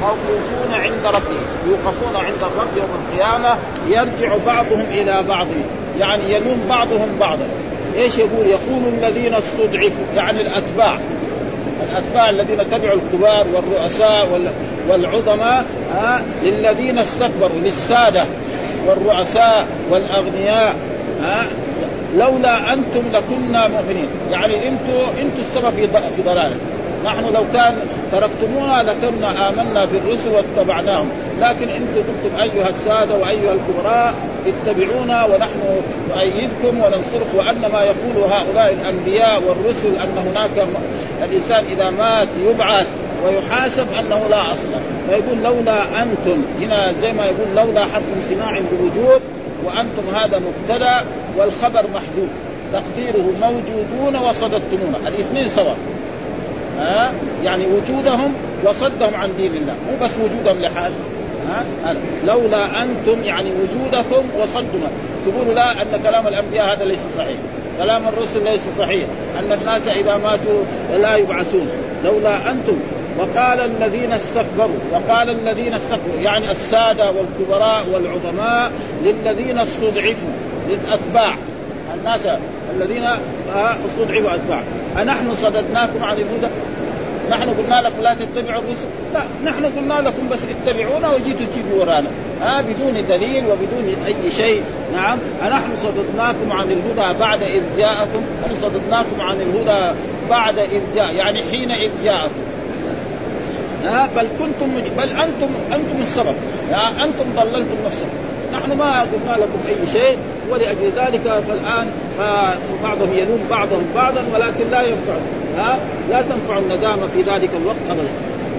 موقوفون عند ربهم يوقفون عند الرب يوم القيامة يرجع بعضهم إلى بعض. يعني يلوم بعضهم بعضا. إيش يقول؟ يقول الذين استضعفوا يعني الأتباع. الأتباع الذين تبعوا الكبار والرؤساء والعظماء ها للذين استكبروا للسادة والرؤساء والأغنياء ها لولا أنتم لكنا مؤمنين. يعني أنتم أنتم السبب في في نحن لو كان تركتمونا لكنا آمنا بالرسل واتبعناهم. لكن أنتم قلتم أيها السادة وأيها الكبراء اتبعونا ونحن نؤيدكم وننصركم وأن ما يقول هؤلاء الأنبياء والرسل أن هناك الإنسان إذا مات يبعث ويحاسب أنه لا أصل. فيقول لولا أنتم هنا زي ما يقول لولا حرف امتناع بوجود وأنتم هذا مبتدا والخبر محذوف. تقديره موجودون وصددتمونا. الاثنين سواء. ها؟ يعني وجودهم وصدهم عن دين الله. مو بس وجودهم لحال. ها؟ لولا أنتم يعني وجودكم وصدنا تقولوا لا أن كلام الأنبياء هذا ليس صحيح. كلام الرسل ليس صحيح. أن الناس إذا ماتوا لا يبعثون. لولا أنتم. وقال الذين استكبروا. وقال الذين استكبروا. يعني السادة والكبراء والعظماء للذين استضعفوا. للأتباع. الناس الذين استضعفوا أتباع. أنحن صددناكم عن الهدى؟ نحن قلنا لكم لا تتبعوا الرسل. لا نحن قلنا لكم بس اتبعونا وجيتوا تجيبوا ورانا. ها بدون دليل وبدون أي شيء. نعم أنحن صددناكم عن الهدى بعد إذ جاءكم. هل صددناكم عن الهدى بعد إذ جاء يعني حين إذ جاءكم. ها بل كنتم بل أنتم أنتم السبب. ها أنتم ضللتم نفسكم. نحن ما قلنا لكم أي شيء ولأجل ذلك فالآن بعضهم يلوم بعضهم بعضا ولكن لا ينفع ها؟ لا تنفع الندامة في ذلك الوقت ابدا.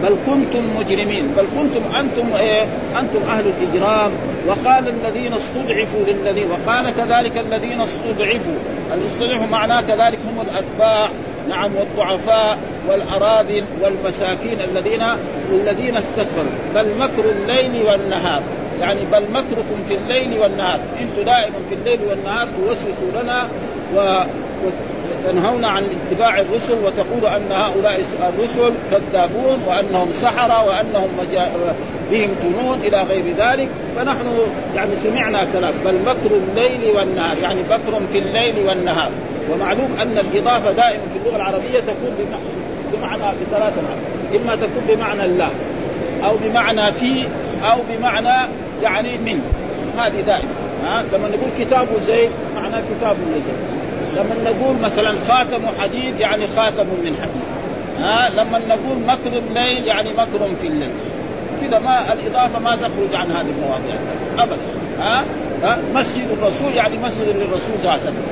بل كنتم مجرمين. بل كنتم أنتم إيه؟ أنتم أهل الإجرام. وقال الذين استضعفوا للذين وقال كذلك الذين استضعفوا. الاستضعفوا معناه كذلك هم الأتباع؟ نعم والضعفاء والأراذل والمساكين الذين الذين استكبروا. بل مكر الليل والنهار. يعني بل مكركم في الليل والنهار. أنتم دائما في الليل والنهار توسوسوا لنا و وتنهون عن اتباع الرسل وتقول أن هؤلاء الرسل كذابون وأنهم سحرة وأنهم مجا... بهم جنون إلى غير ذلك. فنحن يعني سمعنا كلام بل مكر الليل والنهار يعني مكر في الليل والنهار. ومعلوم أن الإضافة دائما في اللغة العربية تكون بمعنى بثلاثة معنى. إما تكون بمعنى الله أو بمعنى في أو بمعنى يعني من. هذه دائما. ها؟ لما نقول كتاب زيد معناه كتاب لزيد. لما نقول مثلا خاتم حديد يعني خاتم من حديد. ها؟ لما نقول مكر الليل يعني مكر في الليل. كذا ما الإضافة ما تخرج عن هذه المواضيع. ابدا. ها؟ مسجد الرسول يعني مسجد للرسول صلى الله عليه وسلم.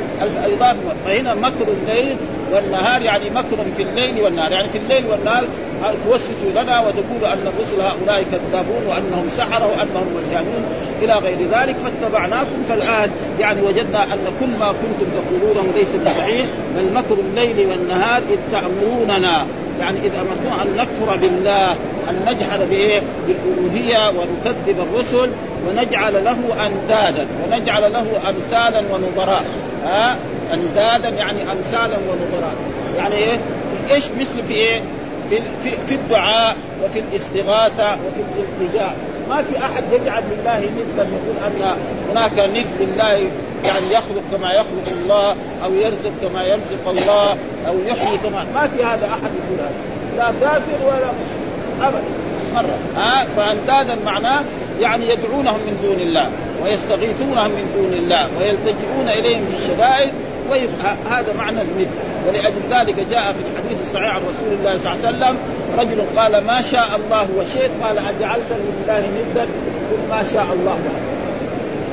الاضافه فهنا مكر الليل والنهار يعني مكر في الليل والنهار؟ يعني في الليل والنهار توسوسوا لنا وتقول أن الرسل هؤلاء كذابون وأنهم سحرة وأنهم مجانون؟ إلى غير ذلك فاتبعناكم. فالآن يعني وجدنا أن كل ما كنتم تقولونه ليس بصحيح بل مكر الليل والنهار إذ تأمروننا. يعني اذا أمرتنا أن نكفر بالله أن نجحد بإيه؟ بالألوهية ونكذب الرسل. ونجعل له أندادا ونجعل له أمثالا ونظراء. ها؟ أندادا يعني أمثالا ونظراء. يعني إيه؟ إيش مثل في إيه؟ في في, في الدعاء وفي الاستغاثة وفي الالتجاء. ما في أحد يجعل لله ندا يقول أن هناك ند لله يعني يخلق كما يخلق الله أو يرزق كما يرزق الله أو يحيي كما ما في هذا أحد يقول هذا. لا كافر ولا مسلم. ابدا. مرة. ها؟ فأندادا معناه يعني يدعونهم من دون الله ويستغيثونهم من دون الله ويلتجئون إليهم في الشدائد هذا معنى الند ولأجل ذلك جاء في الحديث الصحيح عن رسول الله صلى الله عليه وسلم رجل قال ما شاء الله وشئت. قال أجعلت لله ندا. قل ما شاء الله بعد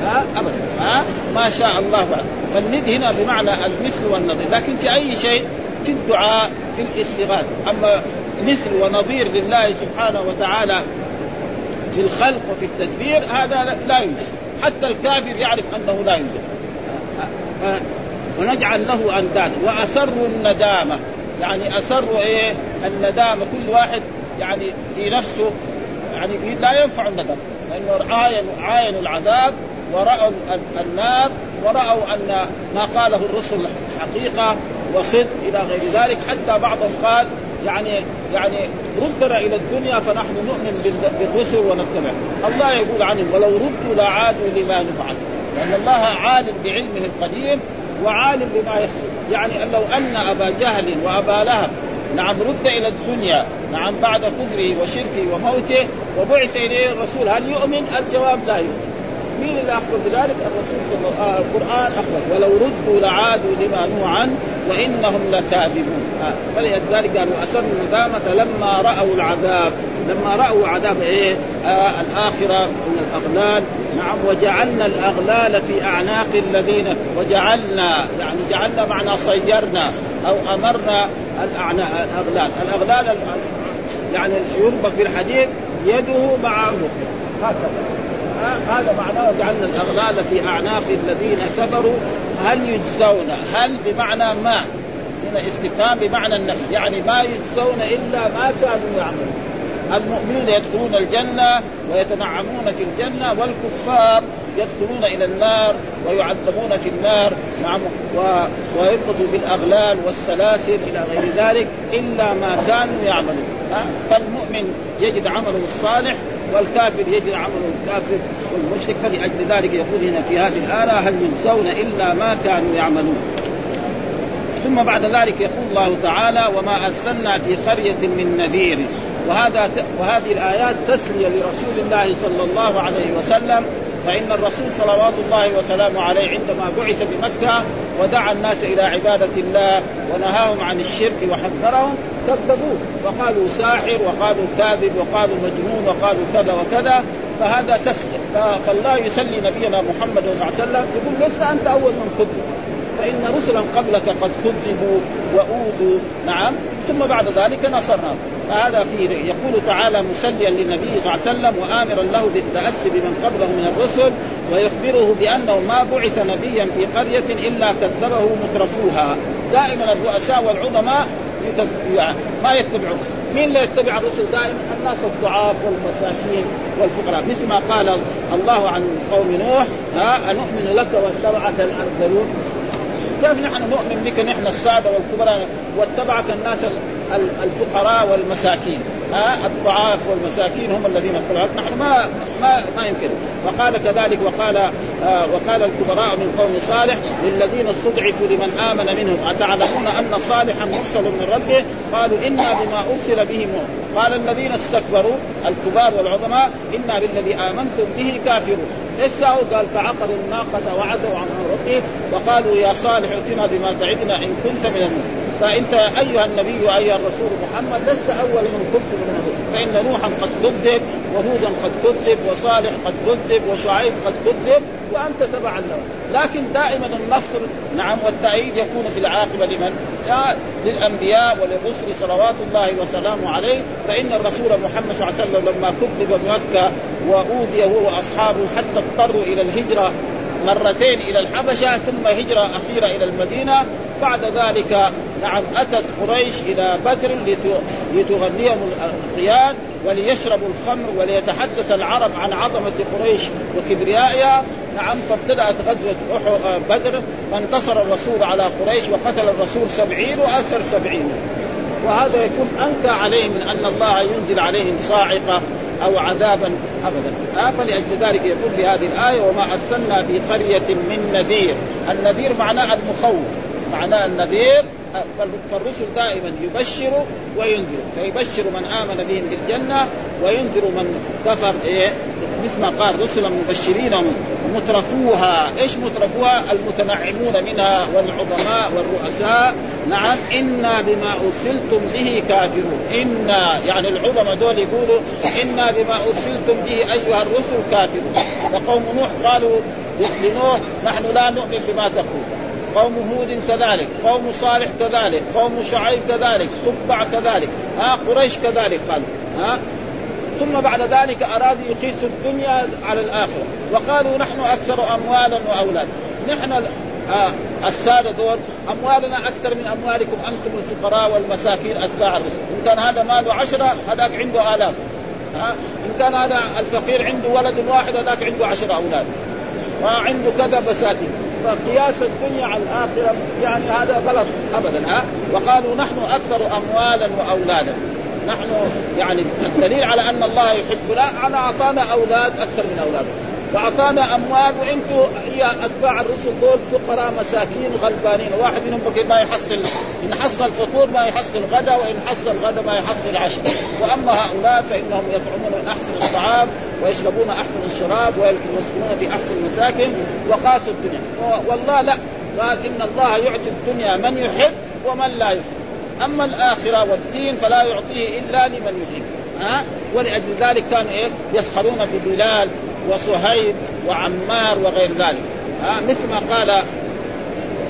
ها؟ أبدا. ها؟ ما شاء الله بعد فالند هنا بمعنى المثل والنظير. لكن في أي شيء؟ في الدعاء في الاستغاثة. أما مثل ونظير لله سبحانه وتعالى في الخلق وفي التدبير هذا لا يوجد. حتى الكافر يعرف أنه لا يوجد. ونجعل له اندادا وأسروا الندامة. يعني أسروا إيه؟ الندامة. كل واحد يعني في نفسه يعني لا ينفع الندم. لأنه عاينوا عاينوا العذاب ورأوا النار ورأوا أن ما قاله الرسل حقيقة وصدق إلى غير ذلك. حتى بعضهم قال يعني يعني ردنا إلى الدنيا فنحن نؤمن بالرسل ونتبع. الله يقول عنهم ولو ردوا لعادوا لما نفعل. لأن الله عالم بعلمه القديم وعالم بما يحصل يعني لو أن أبا جهل وأبا لهب نعم رد إلى الدنيا نعم بعد كفره وشركه وموته وبعث إليه الرسول هل يؤمن؟ الجواب لا يؤمن. مين اللي اخبر بذلك؟ الرسول صلى الله عليه وسلم. القرآن اخبر ولو ردوا لعادوا لما نهوا عنه وإنهم لكاذبون. آه. فلذلك قالوا اسروا الندامة لما رأوا العذاب. لما رأوا عذاب إيه؟ آه الآخرة من الأغلال. نعم وجعلنا الأغلال في أعناق الذين وجعلنا يعني جعلنا معنى صيرنا أو أمرنا الأغلال. الأغلال يعني يربط بالحديد يده مع عنقه هكذا. هذا معناه جعلنا الأغلال في أعناق الذين كفروا هل يجزون؟ هل بمعنى ما؟ هنا استفهام بمعنى النفي يعني ما يجزون إلا ما كانوا يعملون. المؤمنون يدخلون الجنة ويتنعمون في الجنة والكفار يدخلون إلى النار ويعذبون في النار نعم و... ويربطوا بالأغلال والسلاسل إلى غير ذلك إلا ما كانوا يعملون. فالمؤمن يجد عمله الصالح والكافر يجد عمله الكافر والمشرك فلأجل ذلك يقول هنا في هذه الآية هل يجزون إلا ما كانوا يعملون؟ ثم بعد ذلك يقول الله تعالى وما أرسلنا في قرية من نذير. وهذا وهذه الآيات تسلية لرسول الله صلى الله عليه وسلم. فإن الرسول صلوات الله وسلامه عليه عندما بعث بمكة ودعا الناس إلى عبادة الله ونهاهم عن الشرك وحذرهم كذبوه. وقالوا ساحر وقالوا كاذب وقالوا مجنون وقالوا كذا وكذا فهذا تسلية فالله يسلي نبينا محمد صلى الله عليه وسلم يقول لست أنت أول من كذب. فإن رسلا قبلك قد كذبوا وأوذوا. نعم. ثم بعد ذلك نصرناهم فهذا في يقول تعالى مسليا للنبي صلى الله عليه وسلم وآمرا له بالتأسي بمن قبله من الرسل ويخبره بأنه ما بعث نبيا في قرية إلا كذبه مترفوها. دائما الرؤساء والعظماء يعني ما يتبعوا الرسل. مين اللي يتبع الرسل؟ دائما الناس الضعاف والمساكين والفقراء. مثل ما قال الله عن قوم نوح ها أنؤمن لك واتبعك الأرذلون. كيف نحن نؤمن بك نحن السادة والكبراء واتبعك الناس الفقراء والمساكين. ها؟ الضعاف والمساكين هم الذين اتبعوك نحن ما ما ما يمكن. وقال كذلك وقال آه وقال الكبراء من قوم صالح للذين استضعفوا لمن آمن منهم. أتعلمون أن صالحا مرسل من ربه؟ قالوا إنا بما أرسل به مؤمن قال الذين استكبروا الكبار والعظماء إنا بالذي آمنتم به كافرون. إيش قال فعقروا الناقة وعدوا عن ربه وقالوا يا صالح ائتنا بما تعدنا إن كنت من المؤمنين. فأنت أيها النبي وأيها الرسول محمد لست أول من كذب من فإن نوحا قد كذب وهودا قد كذب وصالح قد كذب وشعيب قد كذب وأنت تبعا له. لكن دائما النصر نعم والتأييد يكون في العاقبة لمن؟ للأنبياء وللرسل صلوات الله وسلامه عليه. فإن الرسول محمد صلى الله عليه وسلم لما كذب بمكة وأوذي هو وأصحابه حتى اضطروا إلى الهجرة مرتين إلى الحبشة ثم هجرة أخيرة إلى المدينة بعد ذلك نعم أتت قريش إلى بدر لتغنيهم القيان وليشربوا الخمر وليتحدث العرب عن عظمة قريش وكبريائها. نعم فابتدأت غزوة بدر. فانتصر الرسول على قريش وقتل الرسول سبعين وأسر سبعين. وهذا يكون أنكى عليهم من أن الله ينزل عليهم صاعقة أو عذابا ابدا. آه فلأجل ذلك يقول في هذه الآية وما أرسلنا في قرية من نذير. النذير معناه المخوف. معناه النذير فالرسل دائما يبشر وينذر فيبشر من آمن بهم بالجنة وينذر من كفر إيه؟ مثل ما قال رسلا مبشرين مترفوها. إيش مترفوها؟ المتنعمون منها والعظماء والرؤساء. نعم إنا بما أرسلتم به كافرون. إنا يعني العظماء دول يقولوا إنا بما أرسلتم به أيها الرسل كافرون. وقوم نوح قالوا لنوح نحن لا نؤمن بما تقول. قوم هود كذلك قوم صالح كذلك قوم شعيب كذلك تبع كذلك ها قريش كذلك قالوا ها. ثم بعد ذلك أرادوا يقيسوا الدنيا على الآخرة. وقالوا نحن أكثر اموالا واولادا نحن آه السادة دول أموالنا أكثر من أموالكم أنتم الفقراء والمساكين أتباع الرسل. إن كان هذا ماله عشرة هذاك عنده آلاف. ها إن كان هذا الفقير عنده ولد واحد هذاك عنده عشر أولاد. وعنده كذا مساكين. فقياس الدنيا على الآخرة يعني هذا غلط ابدا ها؟ وقالوا نحن أكثر اموالا واولادا نحن يعني الدليل على أن الله يحبنا أنا أعطانا أولاد أكثر من اولاده وأعطانا أموال وأنتم هي أتباع الرسل دول فقراء مساكين غلبانين. واحد منهم بقي ما يحصل إن حصل فطور ما يحصل غدا وإن حصل غدا ما يحصل عشاء. وأما هؤلاء فإنهم يطعمون من أحسن الطعام. ويشربون أحسن الشراب ويسكنون في أحسن المساكن وقاسوا الدنيا. والله لا. قال إن الله يعطي الدنيا من يحب ومن لا يحب. أما الآخرة والدين فلا يعطيه إلا لمن يحب. ها؟ ولأجل ذلك كانوا إيه؟ يسخرون ببلال وصهيب وعمار وغير ذلك. ها؟ مثل ما قال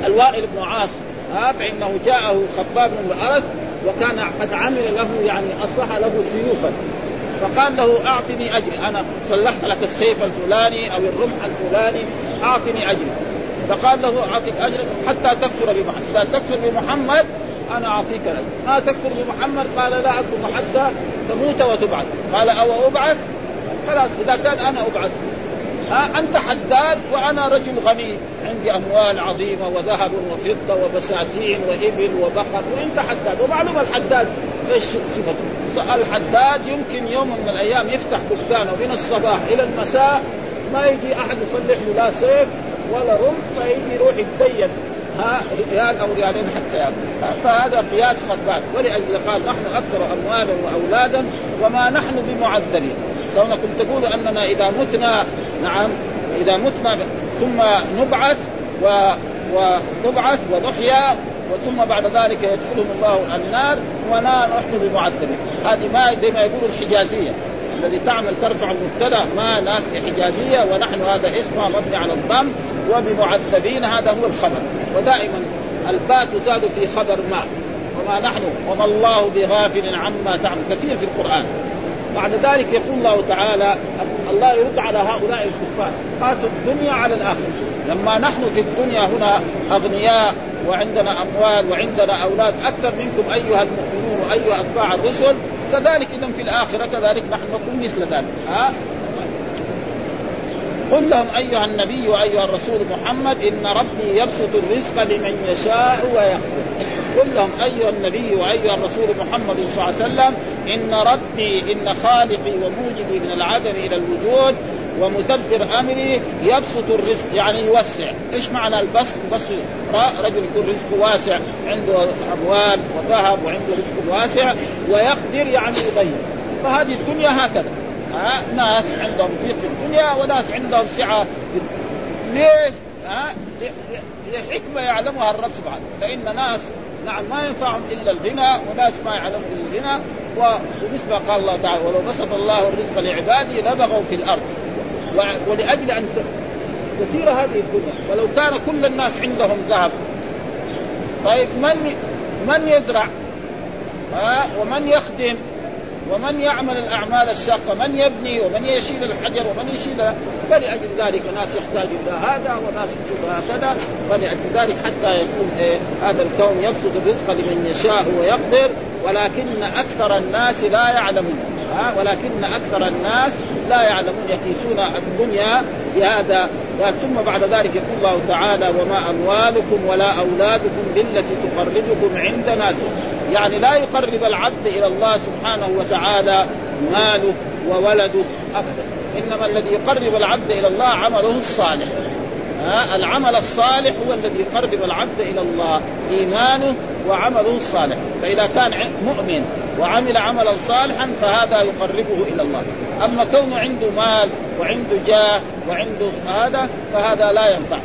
الوائل بن عاص. ها؟ فإنه جاءه خباب بن وكان قد عمل له يعني أصلح له سيوفا. فقال له أعطني أجري. أنا صلحت لك السيف الفلاني أو الرمح الفلاني أعطني أجري. فقال له أعطيك اجر حتى تكفر بمحمد. إذا تكفر بمحمد أنا أعطيك الاجر ما تكفر بمحمد قال لا أكفر حتى تموت وتبعث. قال أو أبعث؟ خلاص إذا كان أنا أبعث. ها أنت حداد وأنا رجل غني. عندي أموال عظيمة وذهب وفضة وبساتين وإبل وبقر وأنت حداد. ومعلوم الحداد إيش صفته؟ الحداد يمكن يوم من الأيام يفتح دكانه من الصباح إلى المساء ما يجي أحد يصلح له لا سيف ولا رمح فيجي يروح يتدين. ها ريال أو ريالين حتى يأكل. فهذا قياس خطبان ولأجل قال نحن أكثر أموالا وأولادا وما نحن بمعذبين كونكم تقولوا أننا إذا متنا نعم إذا متنا ثم نبعث و ونبعث ونحيا وثم بعد ذلك يدخلهم الله النار ولا نحن بمعذبين. هذه ما زي ما يقولوا الحجازية. الذي تعمل ترفع المبتدأ ما نافيه حجازية ونحن هذا اسمها مبني على الضم وبمعذبين هذا هو الخبر. ودائما الباء تزاد في خبر ما. وما نحن وما الله بغافل عما تعمل. كثير في القرآن. بعد ذلك يقول الله تعالى الله يرد على هؤلاء الكفار قاسوا الدنيا على الآخرة. لما نحن في الدنيا هنا أغنياء وعندنا أموال وعندنا أولاد أكثر منكم أيها المؤمنون وأيها أتباع الرسل كذلك اذا في الآخرة كذلك نحن نكون مثل ذلك. ها؟ قل لهم أيها النبي وأيها الرسول محمد إن ربي يبسط الرزق لمن يشاء ويقدر. قل لهم أيها النبي وأيها الرسول محمد صلى الله عليه وسلم إن ربي إن خالقي وموجدي من العدم إلى الوجود ومدبر أمري يبسط الرزق يعني يوسع، إيش معنى البسط؟ بس رجل يكون رزقه واسع عنده اموال وذهب وعنده رزق واسع ويقدر يعني يضيق، فهذه الدنيا هكذا. ها ناس عندهم ضيق في الدنيا وناس عندهم سعة ليش؟ ها لحكمة يعلمها الرب سبحانه. فإن ناس نعم ما ينفعهم إلا الغنى وناس ما يعلمون الغنى. ومثل ما قال الله تعالى ولو بسط الله الرزق لعباده لبغوا في الأرض. ولأجل أن تسير هذه الدنيا ولو كان كل الناس عندهم ذهب. طيب من من يزرع؟ ومن يخدم؟ ومن يعمل الأعمال الشاقة من يبني ومن يشيل الحجر ومن يشيل فلأجل ذلك ناس يحتاج إلى هذا وناس يحتاج هكذا فلأجل ذلك حتى يكون إيه هذا الكون يبسط الرزق لمن يشاء ويقدر ولكن أكثر الناس لا يعلمون. ها ولكن أكثر الناس لا يعلمون يقيسون الدنيا بهذا. ثم بعد ذلك يقول الله تعالى وما أموالكم ولا أولادكم بالتي تقربكم عندنا يعني لا يقرب العبد إلى الله سبحانه وتعالى ماله وولده ابدا. إنما الذي يقرب العبد إلى الله عمله الصالح. العمل الصالح هو الذي يقرب العبد إلى الله إيمانه وعمله الصالح. فإذا كان مؤمن وعمل عملا صالحا فهذا يقربه إلى الله. أما كونه عنده مال وعنده جاه وعنده هذا فهذا لا ينفع.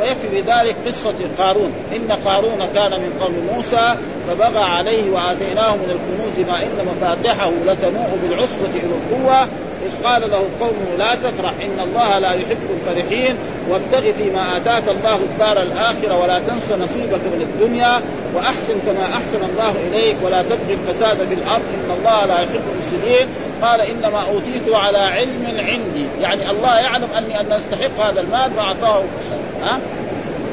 ويكفي بذلك قصة قارون. إن قارون كان من قوم موسى فبغى عليه وآتيناه من الكنوز ما إن مفاتحه لتنوء بالعصبة إلى القوة إذ قال له قومه لا تفرح إن الله لا يحب الفرحين وابتغ فيما آتاك الله الدار الآخرة ولا تنس نصيبك من الدنيا وأحسن كما أحسن الله إليك ولا تبغي الفساد في الأرض إن الله لا يحب المفسدين. قال إنما أوتيت على علم عندي. يعني الله يعلم أني أن أستحق هذا المال فأعطاه ها؟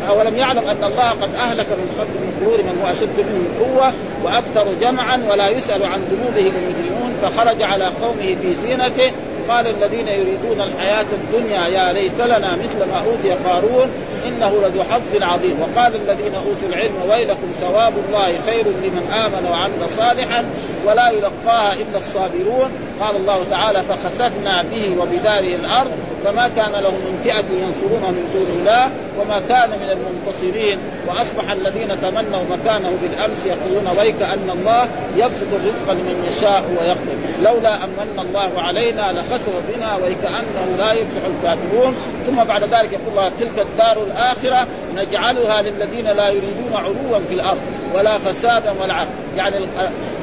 أولم يعلم أن الله قد أهلك من قبل من قرون من هو أشد منه قوة وأكثر جمعا ولا يسأل عن ذنوبهم المجرمون فخرج على قومه في زينته. قال الذين يريدون الحياة الدنيا يا ليت لنا مثل ما أوتي قارون إنه لذو حظ عظيم. وقال الذين أوتوا العلم ويلكم ثواب الله خير لمن آمن وعمل صالحا ولا يلقاها إلا الصابرون. قال الله تعالى فخسفنا به وبداره الأرض فما كان له من فئة ينصرونه من دون الله وما كان من المنتصرين. وأصبح الذين تمنوا مكانه بالأمس يقولون ويك أن الله يبسط الرزق لمن يشاء ويقدر. لولا امن الله علينا لخسف بنا وكانه لا يفلح الكافرون. ثم بعد ذلك يقول الله تلك الدار الآخرة نجعلها للذين لا يريدون علوا في الأرض ولا فسادا ولا عقل. يعني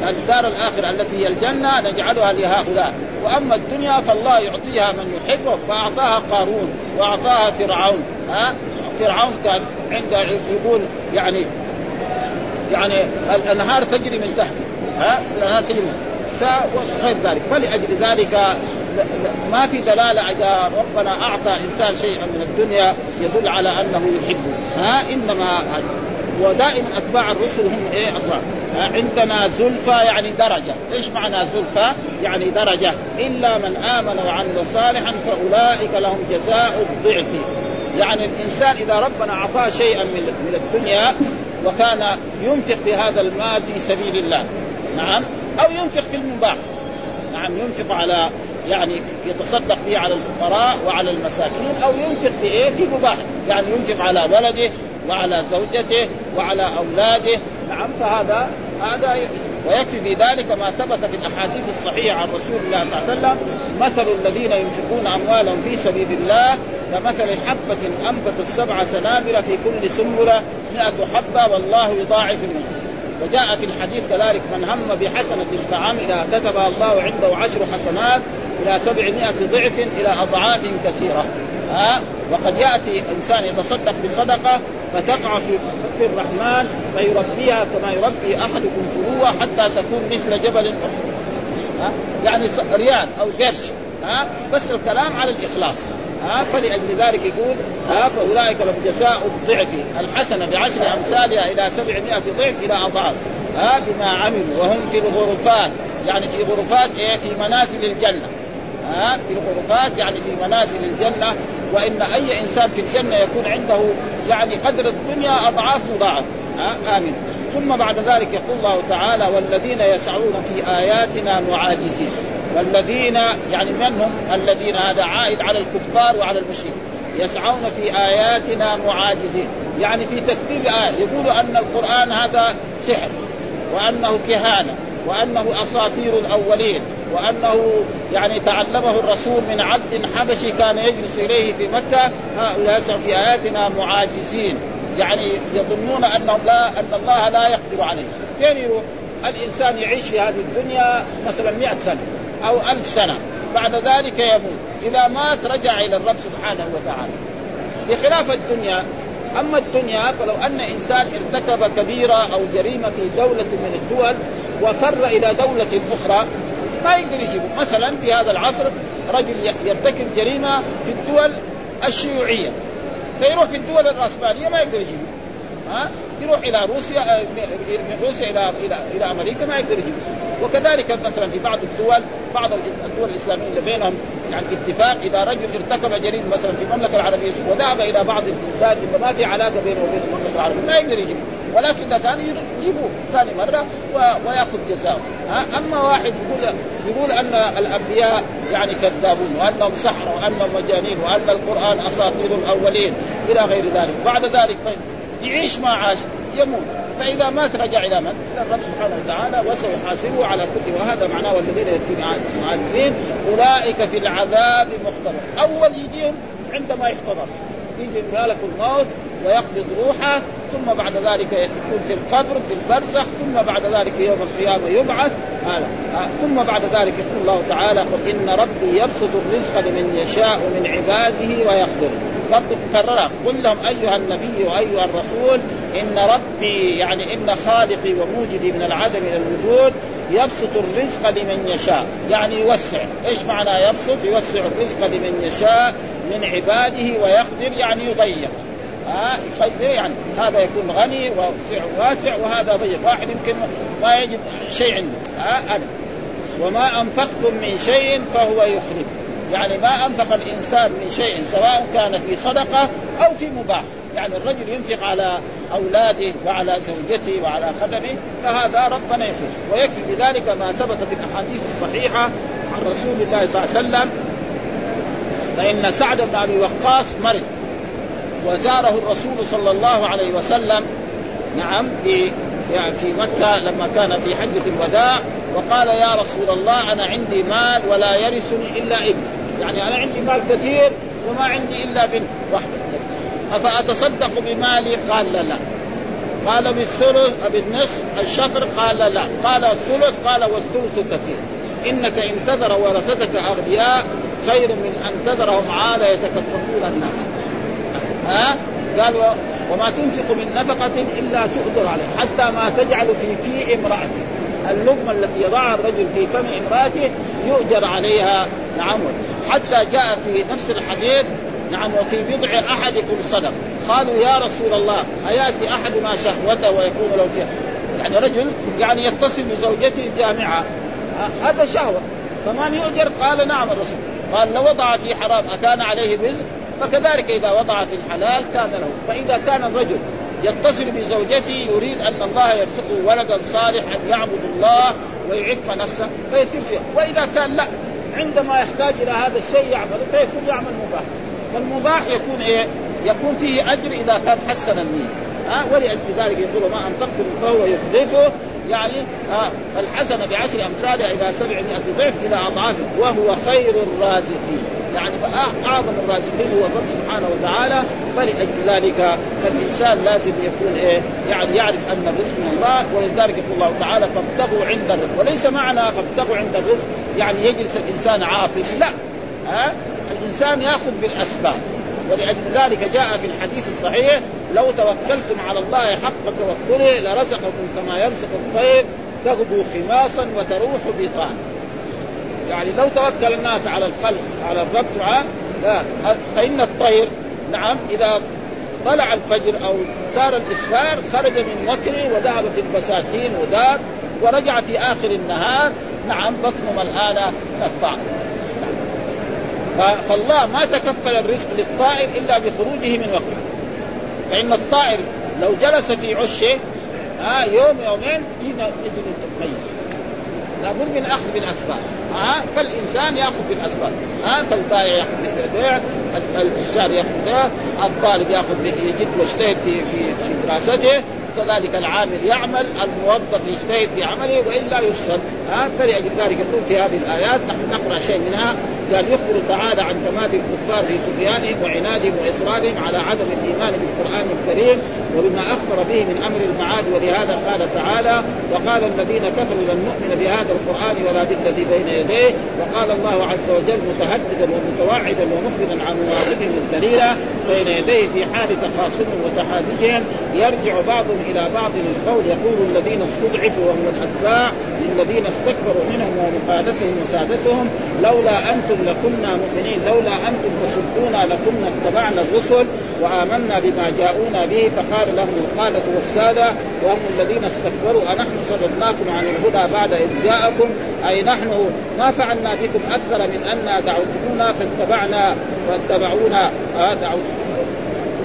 الدار الآخرة التي هي الجنة نجعلها لهؤلاء. وأما الدنيا فالله يعطيها من يحبه فأعطاها قارون وأعطاها فرعون. ها؟ فرعون كان عنده يقول يعني يعني الانهار تجري من تحته ها؟ الانهار تجري من وغير ذلك. فلأجل ذلك ما في دلالة اذا ربنا أعطى إنسان شيئا من الدنيا يدل على أنه يحبه ها؟ إنما ودائما أتباع الرسل هم إيه؟ اتباع عندنا زلفى يعني درجة، إيش معنى زلفى؟ يعني درجة، إلا من آمن وعمل صالحا فأولئك لهم جزاء الضعف. يعني الإنسان إذا ربنا أعطاه شيئا من الدنيا وكان ينفق في هذا المال في سبيل الله، نعم، أو ينفق في المباح. نعم ينفق على يعني يتصدق به على الفقراء وعلى المساكين أو ينفق في إيه؟ في مباح، يعني ينفق على ولده وعلى زوجته وعلى أولاده نعم فهذا هذا ويكفي في ذلك ما ثبت في الأحاديث الصحيحة عن رسول الله صلى الله عليه وسلم مثل الذين ينفقون أموالهم في سبيل الله كمثل حبة أنبتت سبع سنابل في كل سنبلة مئة حبة والله يضاعف منه وجاء في الحديث كذلك من هم بحسنة فعمل كتبها الله عنده عشر حسنات إلى سبعمائة ضعف إلى أضعاف كثيرة. ها وقد يأتي إنسان يتصدق بصدقة فتقع في في الرحمن فيربيها كما يربي أحدكم فروه حتى تكون مثل جبل احد ها يعني ريال أو قرش ها بس الكلام على الإخلاص. ها فلأجل ذلك يقول ها فأولئك لهم جزاء الضعف. الحسنة بعشر أمثالها إلى سبعمائة ضعف إلى أضعاف. ها بما عملوا وهم في الغرفات. يعني في غرفات إيه؟ في منازل الجنة. ها في الغرفات يعني في منازل الجنة. وإن أي إنسان في الجنة يكون عنده يعني قدر الدنيا أضعاف مضاعف. ها آمين. ثم بعد ذلك يقول الله تعالى والذين يسعون في آياتنا معاجزين والذين يعني من هم؟ الذين هذا عائد على الكفار وعلى المشركين. يسعون في آياتنا معاجزين. يعني في تكذيب آية. يقول أن القرآن هذا سحر وأنه كهانة. وأنه أساطير الأولين وأنه يعني تعلمه الرسول من عبد حبشي كان يجلس إليه في مكة. هؤلاء في آياتنا معاجزين. يعني يظنون أنهم لا أن الله لا يقدر عليه فين يروح؟ الإنسان يعيش في هذه الدنيا مثلا 100 سنة أو ألف سنة. بعد ذلك يموت. إذا مات رجع إلى الرب سبحانه وتعالى. بخلاف الدنيا أما الدنيا فلو أن إنسان ارتكب كبيرة أو جريمة في دولة من الدول وفر إلى دولة أخرى. ما يقدر يجيبه مثلا في هذا العصر رجل يرتكب جريمة في الدول الشيوعية. فيروح في الدول الرأسمالية ما يقدر يجيبه ها؟ يروح إلى روسيا آه، من روسيا إلى إلى إلى أمريكا ما يقدر يجيبه وكذلك مثلا في بعض الدول بعض الدول الإسلامية اللي بينهم يعني اتفاق إذا رجل ارتكب جريمة مثلا في المملكة العربية وذهب إلى بعض البلدان اللي ما في علاقة بينه وبين المملكة العربية ما يقدر يجيبه ولكن كان يجيبوه ثاني مرة ويأخذ جزاءه أما واحد يقول يقول أن الأنبياء يعني كذابون وأنهم سحره وأنهم مجانين وأن القرآن أساطير الأولين إلى غير ذلك. بعد ذلك طيب يعيش ما عاش يموت. فإذا مات رجع إلى من؟ إلى الرب سبحانه وتعالى وسيحاسبه على كل وهذا معناه والذين معاجزين أولئك في العذاب محضرون أول يجيهم عندما يحتضر. يجي ملك الموت ويقبض روحه ثم بعد ذلك يكون في القبر في البرزخ ثم بعد ذلك يوم القيامة يبعث. هذا. ثم بعد ذلك يقول الله تعالى قل إن ربي يبسط الرزق لمن يشاء من عباده ويقدر. ربك كررها قل لهم أيها النبي وأيها الرسول إن ربي يعني إن خالقي وموجدي من العدم إلى الوجود يبسط الرزق لمن يشاء. يعني يوسع. إيش معنى يبسط؟ يوسع الرزق لمن يشاء من عباده ويقدر يعني يضيق. ها يعني؟ هذا يكون غني وسع واسع وهذا ضيق. واحد يمكن ما يجد شيء عنده. ها؟ وما أنفقتم من شيء فهو يخلف. يعني ما أنفق الإنسان من شيء سواء كان في صدقة أو في مباح. يعني الرجل ينفق على أولاده وعلى زوجته وعلى خدمه فهذا ربنا يفعل ويكفي بذلك ما ثبت في الأحاديث الصحيحة عن رسول الله صلى الله عليه وسلم. فإن سعد بن أبي وقاص مرض. وزاره الرسول صلى الله عليه وسلم نعم في يعني في مكة لما كان في حجة الوداع وقال يا رسول الله أنا عندي مال ولا يرثني إلا ابن. يعني أنا عندي مال كثير وما عندي إلا بنت واحدة. أفأتصدق بمالي؟ قال لا لا. قال بالثلث بالنصف الشطر قال لا قال الثلث قال والثلث كثير. إنك إن تذر ورثتك أغبياء خير من أن تذرهم عالة يتكففون الناس. ها؟ قال وما تنفق من نفقة إلا تؤثر عليه حتى ما تجعل في في امرأته اللقمة التي يضعها الرجل في فم امرأته يؤجر عليها. نعم. حتى جاء في نفس الحديث نعم وفي بضع أحدكم صدق. قالوا يا رسول الله أيأتي أحدنا شهوته ويكون له فيها؟ يعني رجل يعني يتصل بزوجته الجامعة. هذا شهوة. فمن يؤجر؟ قال نعم الرسول. قال لو وضع في حرام أكان عليه وزر فكذلك إذا وضع في الحلال كان له. فإذا كان الرجل يتصل بزوجته يريد أن الله يرزقه ولدا صالحا يعبد الله ويعف نفسه فيصير فيه وإذا كان لا عندما يحتاج إلى هذا الشيء يعمله فيكون يعمل مباح. فالمباح يكون إيه؟ يكون فيه أجر إذا كان حسن النية. ها؟ ولأجل ذلك يقول ما أنفقتم فهو يخلفه. يعني آه الحسنة بعشر أمثالها إلى سبعمائة ضعف إلى أضعاف وهو خير الرازقين. يعني أعظم الرازقين هو الرب سبحانه وتعالى فلأجل ذلك فالإنسان لازم يكون إيه يعني يعرف أن الرزق من الله ولذلك يقول الله تعالى فابتغوا عند الرزق. وليس معنى فابتغوا عند الرزق يعني يجلس الإنسان عاطل لا. ها؟ الإنسان يأخذ بالأسباب. ولأجل ذلك جاء في الحديث الصحيح لو توكلتم على الله حق توكله لرزقكم كما يرزق الطير تغدو خماصا وتروح بطانا يعني لو توكل الناس على الخلق على الرب سبحانه لا. فإن الطير نعم إذا طلع الفجر أو صار الإسفار خرج من وكره وذهبت البساتين ودار ورجع في آخر النهار نعم بطن ملآنة من الطعام. فالله ما تكفل الرزق للطائر إلا بخروجه من وكره فإن الطائر لو جلس في عشه ها يوم يومين يجد ميت. لابد من أخذ بالأسباب. ها؟ فالإنسان يأخذ بالأسباب. ها؟ فالبائع يأخذ بالبيع الشاري يأخذ الطالب يأخذ يجد ويجتهد في في دراسته كذلك العامل يعمل الموظف يجتهد في عمله وإلا يفسد ها؟ فلأجل ذلك في هذه الآيات نحن نقرأ شيء منها. قال يخبر تعالى عن تمادي الكفار في طغيانهم وعنادهم واصرارهم على عدم الإيمان بالقرآن الكريم وبما أخبر به من أمر المعاد ولهذا قال تعالى وقال الذين كفروا لن نؤمن بهذا القرآن ولا بالذي بين يديه وقال الله عز وجل متهددا ومتوعدا ومخبرا عن مواقفهم الدليله بين يديه في حال تخاصم وتحادثهم يرجع بعضهم إلى بعض القول يقول الذين استضعفوا وهم الأتباع للذين استكبروا منهم ومخالفتهم وسادتهم لولا أنتم لكنا مؤمنين. لولا أنتم تصدونا لكنا اتبعنا الرسل وآمنا بما جاءونا به. فقال لهم القادة والسادة وهم الذين استكبروا أنحن صددناكم عن الهدى بعد إذ جاءكم؟ أي نحن ما فعلنا بكم أكثر من أن دعوتمونا فاتبعنا واتبعونا آه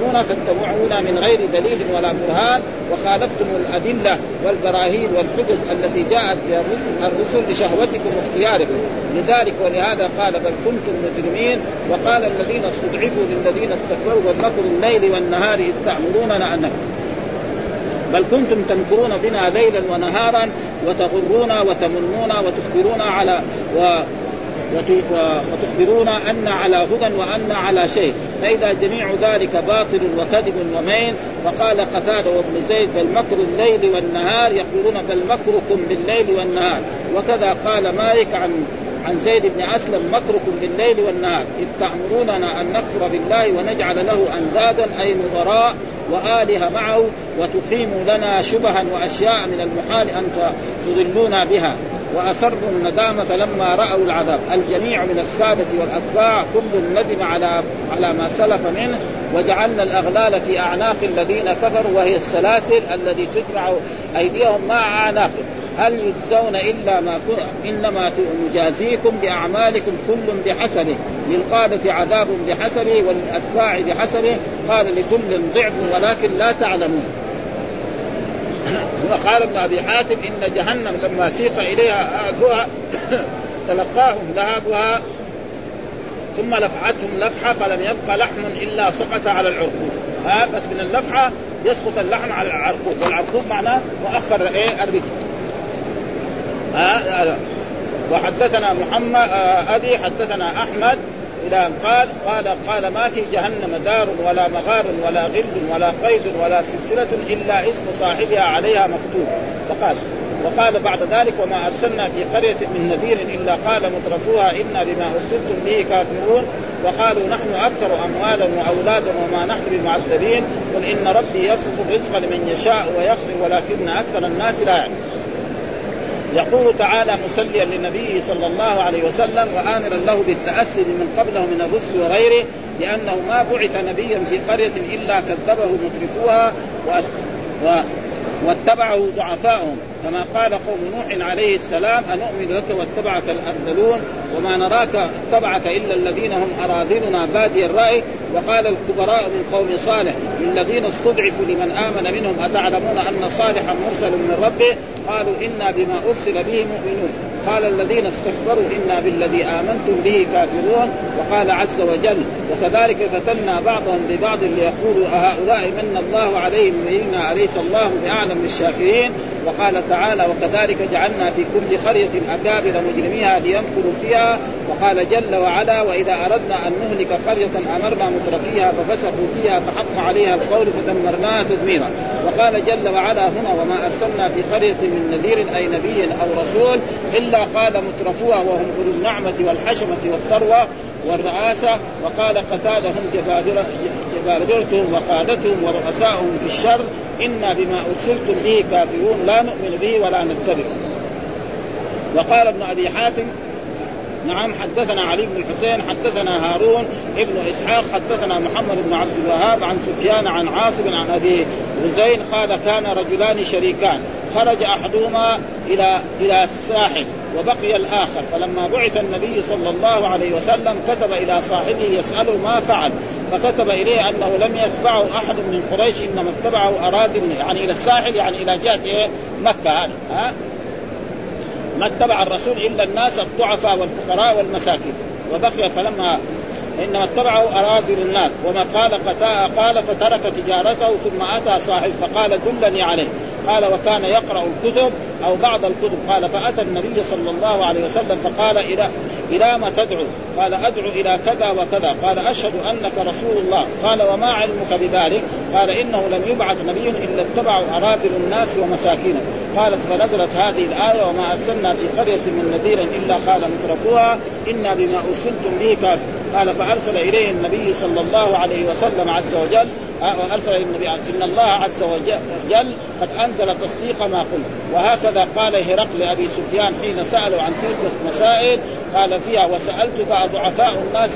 تكذبون فاتبعونا من غير دليل ولا برهان وخالفتم الأدلة والبراهين والحجج التي جاءت بها الرسل لشهوتكم واختياركم. لذلك ولهذا قال بل كنتم مجرمين وقال الذين استضعفوا للذين استكبروا والمكر الليل والنهار إذ تأمروننا ان بل كنتم تمكرون بنا ليلا ونهارا وتغرون وتمنون وتخبرون على و وتخبرون أن على هدى وأن على شيء. فإذا جميع ذلك باطل وكذب ومين وقال قتادة وابن زيد بل مكر الليل والنهار. يقولون بل مكركم بالليل والنهار. وكذا قال مالك عن عن زيد بن أسلم مكركم بالليل والنهار. إذ تأمروننا أن نكفر بالله ونجعل له أندادا أي نظراء وآلهة معه وتقيموا لنا شبها وأشياء من المحال أن تضلونا بها. وأسروا الندامة لما رأوا العذاب. الجميع من السادة والأتباع كل ندم على على ما سلف منه. وجعلنا الأغلال في أعناق الذين كفروا وهي السلاسل التي تجمع أيديهم مع أعناقهم. هل يجزون إلا ما إنما نجازيكم بأعمالكم كل بحسبه. للقادة عذاب بحسبه وللاتباع بحسبه. قال لكل ضعف ولكن لا تعلمون. وقال ابن أبي حاتم إن جهنم لما سيق إليها أهلها تلقاهم لهابها ثم لفعتهم لفحة فلم يبق لحم إلا سقط على العرقوب. ها بس من اللفحة يسقط اللحم على العرقوب. والعرقوب معناه مؤخر إيه الرجل ها وحدثنا محمد آه أبي حدثنا أحمد إلى أن قال قال قال ما في جهنم دار ولا مغار ولا غل ولا قيد ولا سلسلة إلا اسم صاحبها عليها مكتوب. فقال وقال بعد ذلك وما أرسلنا في قرية من نذير إلا قال مترفوها إنا بما أرسلتم به كافرون وقالوا نحن أكثر أموالا وأولادا وما نحن بمعذبين قل إن ربي يبسط الرزق لمن يشاء ويقدر ولكن أكثر الناس لا يعلمون يقول تعالى مسليا للنبي صلى الله عليه وسلم وآمرا له بالتأسي من قبله من الرسل وغيره لأنه ما بعث نبيا في قرية إلا كذبه مترفوها. واتبعه ضعفاؤهم كما قال قوم نوح عليه السلام أنؤمن لك واتبعك الأرذلون وما نراك اتبعك إلا الذين هم أراذلنا بادي الرأي وقال الكبراء من قوم صالح للذين استضعفوا لمن آمن منهم أتعلمون أن صالحا مرسل من ربه؟ قالوا إنا بما أرسل به مؤمنون. قال الذين استكبروا إنا بالذي آمنتم به كافرون. وقال عز وجل وكذلك فتنا بعضهم ببعض ليقولوا أهؤلاء من الله عليهم وإنا أليس الله بأعلم بالشاكرين؟ وقال تعالى وكذلك جعلنا في كل قرية أكابر مجرميها ليمكروا فيها. وقال جل وعلا وإذا أردنا أن نهلك قرية أمرنا مترفيها ففسقوا فيها فحق عليها القول فدمرناها تدميرا. وقال جل وعلا هنا وما أرسلنا في قرية من نذير أي نبي أو رسول إلا قال مترفوها وهم أولو النعمة والحشمة والثروة والرئاسة وقال قتادة هم جبابرتهم وقادتهم ورؤساؤهم في الشر إنا بما أرسلتم به كافرون لا نؤمن به ولا نتبعه وقال ابن أبي حاتم نعم حدثنا علي بن الحسين حدثنا هارون ابن إسحاق حدثنا محمد بن عبد الوهاب عن سفيان عن عاصم عن أبي غزين قال كان رجلان شريكان. خرج أحدهما إلى إلى الساحل وبقي الآخر. فلما بعث النبي صلى الله عليه وسلم كتب إلى صاحبه يساله ما فعل. فكتب إليه أنه لم يتبعه أحد من قريش إنما اتبعه اراد يعني إلى الساحل يعني إلى جهة إيه؟ مكة هذه ها؟ ما اتبع الرسول إلا الناس الضعفاء والفقراء والمساكين. وبقي فلما إنما اتبعه اراذل الناس. وما قال قال فترك تجارته ثم أتى صاحب فقال دلني عليه. قال وكان يقرأ الكتب أو بعض الكتب قال فأتى النبي صلى الله عليه وسلم فقال إلى إلى ما تدعو؟ قال أدعو إلى كذا وكذا قال أشهد أنك رسول الله قال وما علمك بذلك؟ قال إنه لم يبعث نبي إلا اتبعوا أراذل الناس ومساكينهم قالت فنزلت هذه الآية وما أرسلنا في قرية من نذير إلا قال مترفوها إنا بما أرسلتم به كافر قال فأرسل إليه النبي صلى الله عليه وسلم عز وجل ارسل النبي إن الله عز وجل قد أنزل تصديق ما قلت. وهكذا قال هرقل لابي سفيان حين سألوا عن تلك المسائل قال فيها وسألتك أضعفاء الناس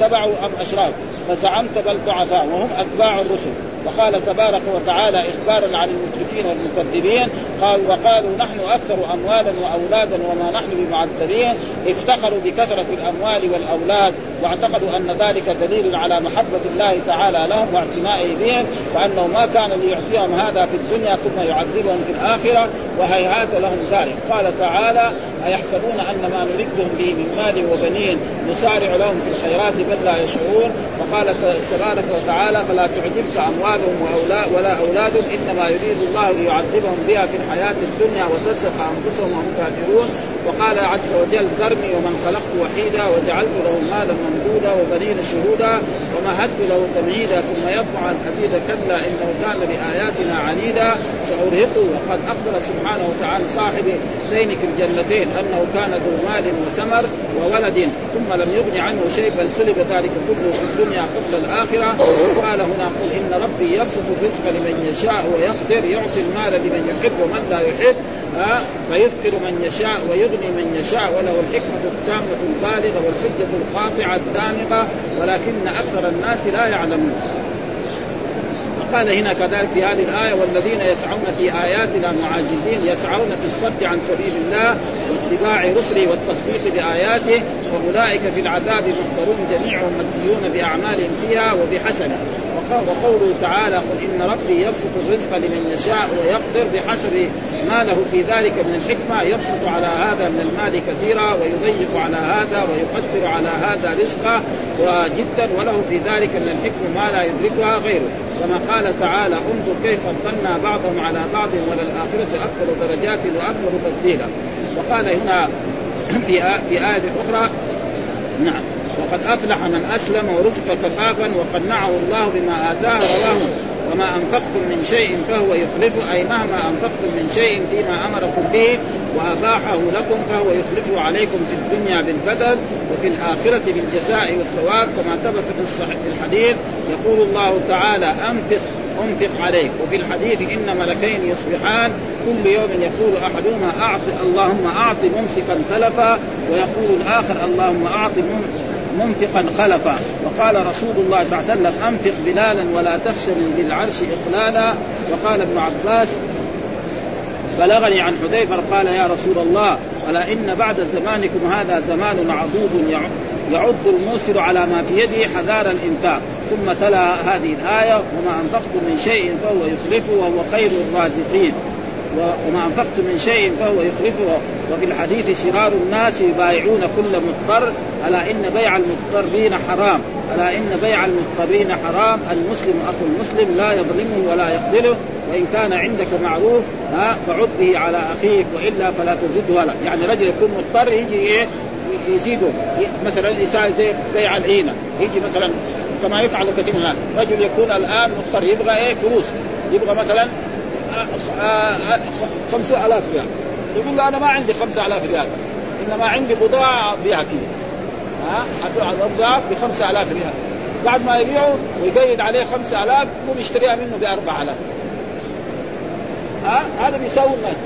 أتبعوا أم اشراكوا فزعمت بل ضعفاء وهم أتباع الرسل. وقال تبارك وتعالى إخبارا عن المشركين والمكذبين قال وقالوا نحن أكثر أموالا وأولادا وما نحن بمعذبين افتخروا بكثرة الأموال والأولاد واعتقدوا أن ذلك دليل على محبة الله تعالى لهم واعتنائه بهم وأنه ما كان ليعطيهم هذا في الدنيا ثم يعذبهم في الآخرة وهيهات لهم ذلك. قال تعالى أيحسبون أن ما نمدهم به من مال وبنين نسارع لهم في الخيرات بل لا يشعرون؟ وقال تبارك وتعالى فلا تعجبك أموالهم وأولاد ولا أولادهم إنما يريد الله ليعذبهم بها في الحياة الدنيا وتزهق أنفسهم وهم كافرون. وقال عز وجل ذرني ومن خلقت وحيدا وجعلت له مالا ممدودا وبنين شهودا ومهدت له تمهيدا ثم يطمع أن أزيد كلا إنه كان بآياتنا عنيدا. سأرهقه وقد أخبر سبحانه وتعالى صاحب ذينك الجنتين. أنه كان ذو مال وثمر وولد ثم لم يغن عنه شيء بل سلب ذلك كله في الدنيا قبل الآخرة. قال هنا قل إن ربي يبسط الرزق لمن يشاء ويقدر يعطي المال لمن يحب ومن لا يحب ها فيفقر من يشاء ويغني من يشاء. وله الحكمة التامة البالغة والحجة القاطعة الدامغة ولكن أكثر الناس لا يعلمون. وقال هنا كذلك في هذه الآية والذين يسعون في آياتنا معاجزين يسعون في الصد عن سبيل الله واتباع رسله والتصديق بآياته فأولئك في العذاب محضرون جميعهم مجزيون بأعمالهم فيها وبحسنه. وقوله تعالى قل إن ربي يبسط الرزق لمن يشاء ويقدر بحسب ما له في ذلك من الحكمة يبسط على هذا من المال كثيرا ويضيق على هذا ويقدر على هذا رزقه وجدا وله في ذلك من الحكمة ما لا يدركها غيره. كما قال تعالى انظر كيف فضلنا بعضهم على بعض وللآخرة أكبر درجات وأكبر تفضيلا وقال هنا في آية أخرى نعم. وقد أفلح من أسلم ورزق كفافا وقنعه الله بما آتاه رواه وما أنفقتم من شيء فهو يخلفه أي مهما أنفقتم من شيء فيما أمركم به وأباحه لكم فهو يخلفه عليكم في الدنيا بالبدل وفي الآخرة بالجزاء والثواب كما ثبت في الصحيح الحديث يقول الله تعالى أنفق أنفق عليك. وفي الحديث إن ملكين يصبحان كل يوم يقول أحدهما أعط اللهم أعط ممسكا تلفا ويقول الآخر اللهم أعط منفقا خلفا. وقال رسول الله صلى الله عليه وسلم أنفق بلالا ولا تخش من ذي العرش اقلالا. وقال ابن عباس بلغني عن حذيفة قال يا رسول الله ألا إن بعد زمانكم هذا زمان عضوض يعض الموسر على ما في يده حذار الإنفاق. ثم تلا هذه الآية وما أنفقتم من شيء فهو يخلفه وهو خير الرازقين. وما انفقتم من شيء فهو يخلفه وفي الحديث شرار الناس يبايعون كل مضطر ألا إن بيع المضطرين حرام؟ ألا إن بيع المضطرين حرام؟ المسلم أخو المسلم لا يظلمه ولا يقتله وإن كان عندك معروف فعد به على أخيك وإلا فلا تزده ولا يعني رجل يكون مضطر يجي إيه؟ يزيده. مثلا الانسان زي بيع العينة. يجي مثلا كما يفعل كثير من الناس رجل يكون الآن مضطر يبغى إيه؟ فلوس. يبغى مثلا خمسة آلاف ريال. يقول له أنا ما عندي خمسة آلاف ريال. إنما عندي بضاعة أبيعها كذا ها؟ أبيع البضاعة بخمسة آلاف ريال. بعد ما يبيعه ويقيد عليه خمسة آلاف مو بيشتريها منه بأربعة آلاف. ها؟ هذا بيساوي الناس.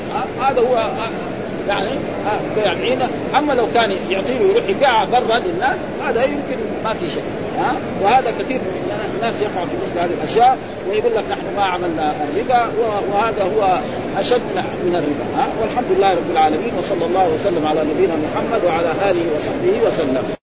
هذا هو يعني العينه أما لو كان يعطيه ويروح يبيعها برا للناس هذا يمكن ما في شيء ها؟ وهذا كثير من الناس يقع في مثل هذه الأشياء ويقول لك نحن ما عملنا الربا وهذا هو أشد من الربا ها؟ والحمد لله رب العالمين وصلى الله وسلم على نبينا محمد وعلى آله وصحبه وسلم.